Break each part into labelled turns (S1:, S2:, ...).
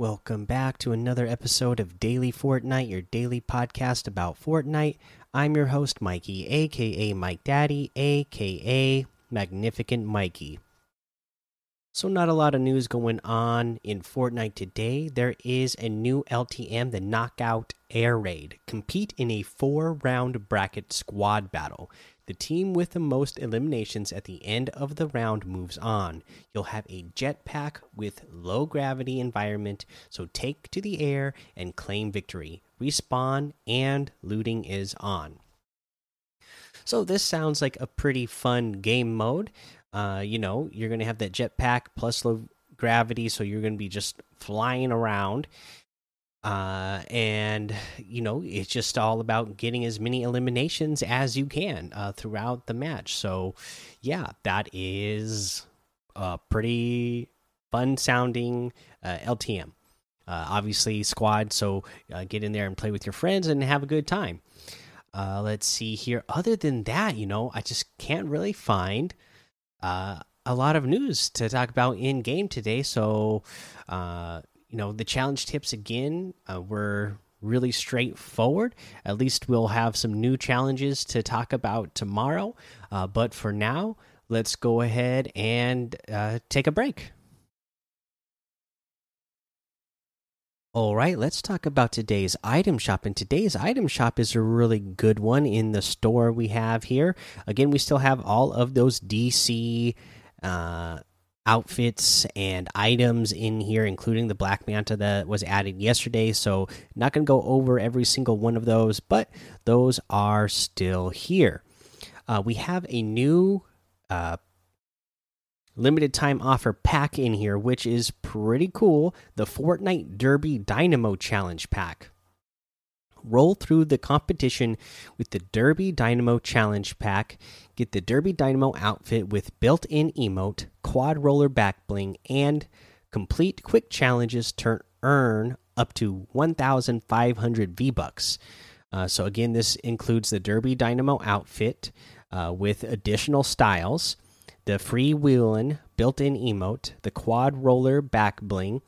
S1: Welcome back to another episode of Daily Fortnite, your daily podcast about Fortnite. I'm your host, Mikey, aka Mike Daddy, aka Magnificent Mikey. So, not a lot of news going on in Fortnite today. There is a new LTM, the Knockout Air Raid. Compete in a four round bracket squad battle. The team with the most eliminations at the end of the round moves on. You'll have a jetpack with low gravity environment, so take to the air and claim victory. Respawn and looting is on. So, this sounds like a pretty fun game mode. Uh, you know, you're going to have that jetpack plus low gravity, so you're going to be just flying around uh and you know it's just all about getting as many eliminations as you can uh throughout the match. So yeah that is a pretty fun sounding uh, ltm uh, obviously squad so uh, get in there and play with your friends and have a good time. Uh let's see here. Other than that you know i just can't really find a lot of news to talk about in game today. So uh you know the challenge tips again uh, were really straightforward. At least we'll have some new challenges to talk about tomorrow. Uh, but for now let's go ahead and uh, take a break. All right let's talk about today's item shop. And today's item shop is a really good one in the store we have here. Again we still have all of those dc uh, outfits and items in here, including the Black Manta that was added yesterday. So, not going to go over every single one of those, but those are still here. Uh, we have a new uh, limited time offer pack in here, which is pretty cool the Fortnite Derby Dynamo Challenge pack. Roll through the competition with the Derby Dynamo Challenge Pack. Get the Derby Dynamo outfit with built in emote, quad roller back bling, and complete quick challenges to earn up to 1,500 V Bucks. Uh, so, again, this includes the Derby Dynamo outfit uh, with additional styles, the freewheeling built in emote, the quad roller back bling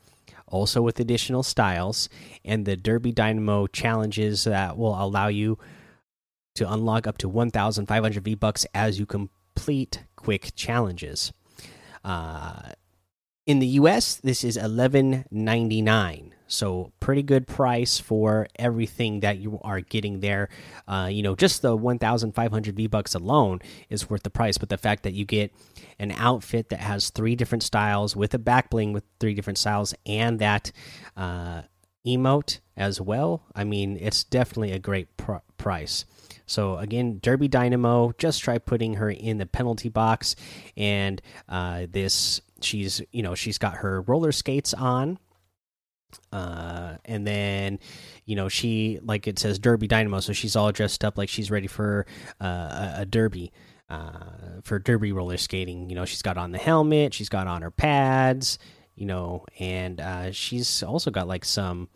S1: also with additional styles, and the Derby Dynamo challenges that will allow you to unlock up to 1,500 V Bucks as you complete quick challenges. Uh, in the US, this is 11.99, so pretty good price for everything that you are getting there. Uh, you know, just the 1,500 V Bucks alone is worth the price, but the fact that you get an outfit that has three different styles with a back bling with three different styles and that uh, emote as well, I mean, it's definitely a great pr price. So again, Derby Dynamo, just try putting her in the penalty box, and uh, this she's you know she's got her roller skates on uh and then you know she like it says derby dynamo so she's all dressed up like she's ready for uh, a, derby uh for derby roller skating you know she's got on the helmet she's got on her pads you know and uh she's also got like some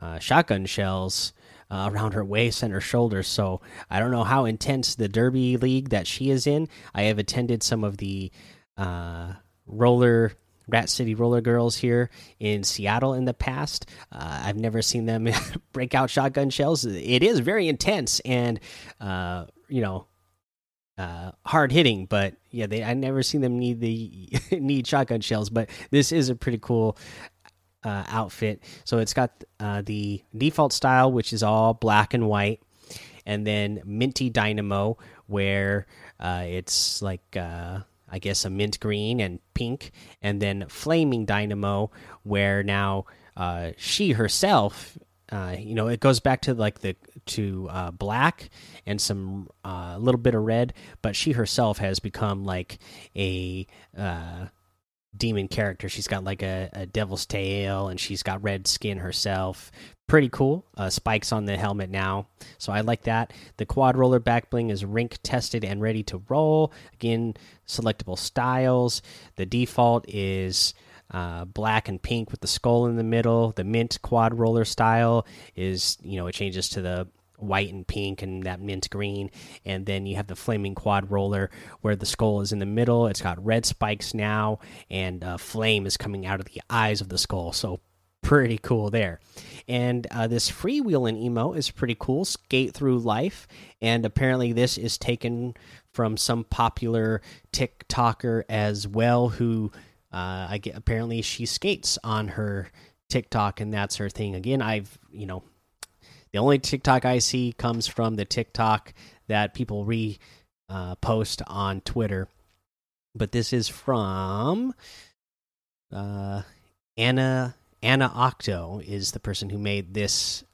S1: uh shotgun shells uh, around her waist and her shoulders. So I don't know how intense the Derby League that she is in. I have attended some of the uh, roller Rat City Roller Girls here in Seattle in the past. Uh, I've never seen them break out shotgun shells. It is very intense and uh, you know uh, hard hitting, but yeah, they I never seen them need the need shotgun shells. But this is a pretty cool uh, outfit. So it's got uh, the default style, which is all black and white, and then Minty Dynamo, where uh, it's like I guess a mint green and pink, and then Flaming Dynamo, where now uh, she herself. Uh, you know, it goes back to like the to black and some a little bit of red, but she herself has become like a demon character. She's got like a, a, devil's tail and she's got red skin herself. Pretty cool. Uh, spikes on the helmet now. So I like that. The quad roller back bling is rink tested and ready to roll. Again, selectable styles. The default is uh, black and pink with the skull in the middle. The mint quad roller style is, you know, it changes to the white and pink and that mint green and then you have the flaming quad roller where the skull is in the middle it's got red spikes now and uh, flame is coming out of the eyes of the skull so pretty cool there. And uh, this freewheeling emote is pretty cool. Skate through life, and apparently this is taken from some popular TikToker as well, who uh, I get apparently she skates on her TikTok, and that's her thing. Again, I've you know the only TikTok I see comes from the TikTok that people re uh, post on Twitter, but this is from uh, Anna Ana Coto is the person who made this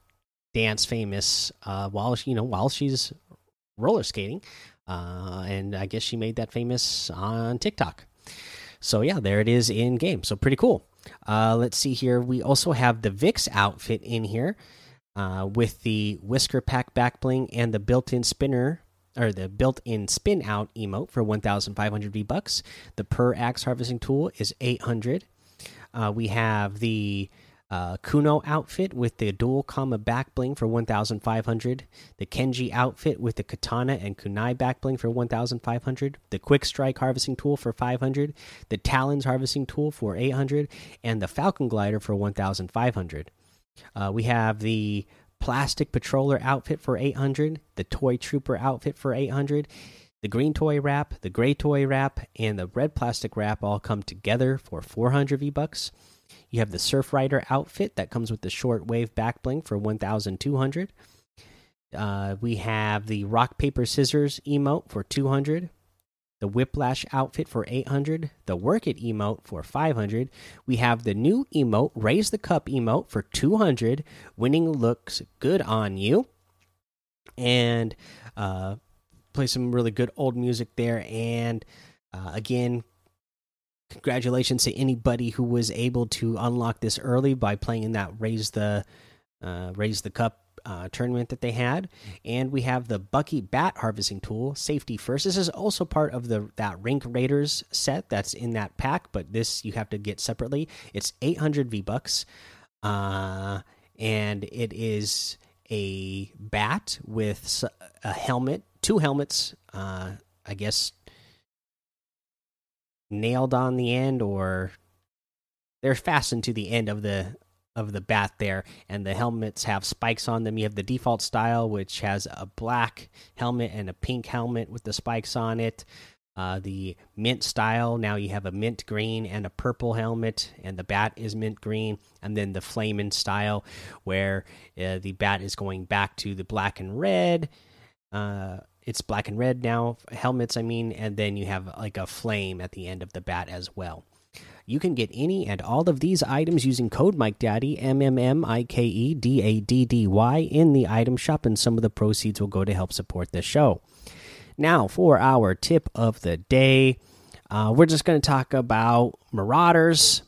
S1: dance famous uh, while you know while she's roller skating, uh, and I guess she made that famous on TikTok. So yeah, there it is in game. So pretty cool. Uh, let's see here. We also have the Vix outfit in here uh, with the whisker pack back bling and the built-in spinner or the built-in spin out emote for 1,500 V bucks. The per axe harvesting tool is 800. Uh, we have the uh, Kuno outfit with the Dual Kama back bling for 1,500. The Kenji outfit with the katana and kunai back bling for 1,500. The quick strike harvesting tool for 500. The talons harvesting tool for 800, and the Falcon glider for 1,500. Uh, we have the plastic patroller outfit for 800. The toy trooper outfit for 800 the green toy wrap, the gray toy wrap, and the red plastic wrap all come together for 400 V bucks. You have the Surf Rider outfit that comes with the short wave back bling for 1,200. Uh, we have the rock paper scissors emote for 200. The whiplash outfit for 800. The work it emote for 500. We have the new emote raise the cup emote for 200. Winning looks good on you. And uh, play some really good old music there. And uh, again, congratulations to anybody who was able to unlock this early by playing in that raise the uh, raise the cup uh, tournament that they had. And we have the Bucky Bat harvesting tool, safety first. This is also part of the that Rink Raiders set that's in that pack, but this you have to get separately. It's 800 V bucks, uh, and it is a bat with a helmet two helmets. Uh, I guess nailed on the end, or they're fastened to the end of the of the bat there, and the helmets have spikes on them. You have the default style, which has a black helmet and a pink helmet with the spikes on it. Uh, the mint style, now you have a mint green and a purple helmet, and the bat is mint green. And then the flaming style, where uh, the bat is going back to the black and red. Uh, it's black and red now helmets i mean and then you have like a flame at the end of the bat as well you can get any and all of these items using code mike daddy m m m i k e d a d d y in the item shop and some of the proceeds will go to help support this show. Now for our tip of the day uh, we're just going to talk about marauders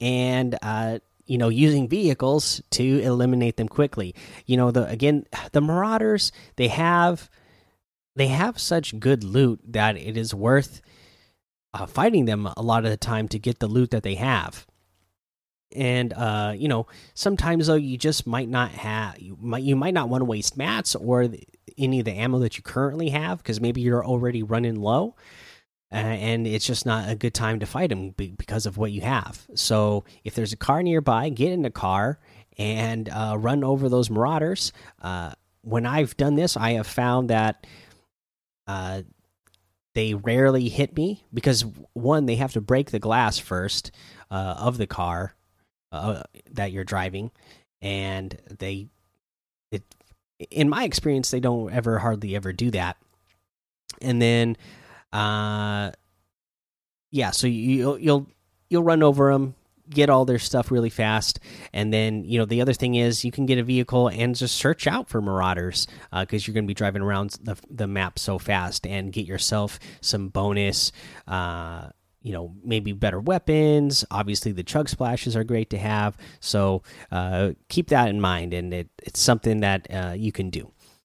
S1: and uh, you know using vehicles to eliminate them quickly. You know the again the marauders they have they have such good loot that it is worth uh, fighting them a lot of the time to get the loot that they have. And uh, you know, sometimes though you just might not have you might you might not want to waste mats or the, any of the ammo that you currently have because maybe you're already running low. Uh, and it's just not a good time to fight them because of what you have. So if there's a car nearby, get in the car and uh, run over those marauders. Uh, when I've done this, I have found that uh, they rarely hit me because one, they have to break the glass first uh, of the car uh, that you're driving, and they, it, in my experience, they don't ever hardly ever do that. And then, uh, yeah, so you you'll you'll run over them get all their stuff really fast. And then, you know, the other thing is you can get a vehicle and just search out for marauders because uh, you're going to be driving around the, the map so fast and get yourself some bonus. Uh, you know, maybe better weapons. Obviously, the chug splashes are great to have. So uh, keep that in mind, and it, it's something that uh, you can do.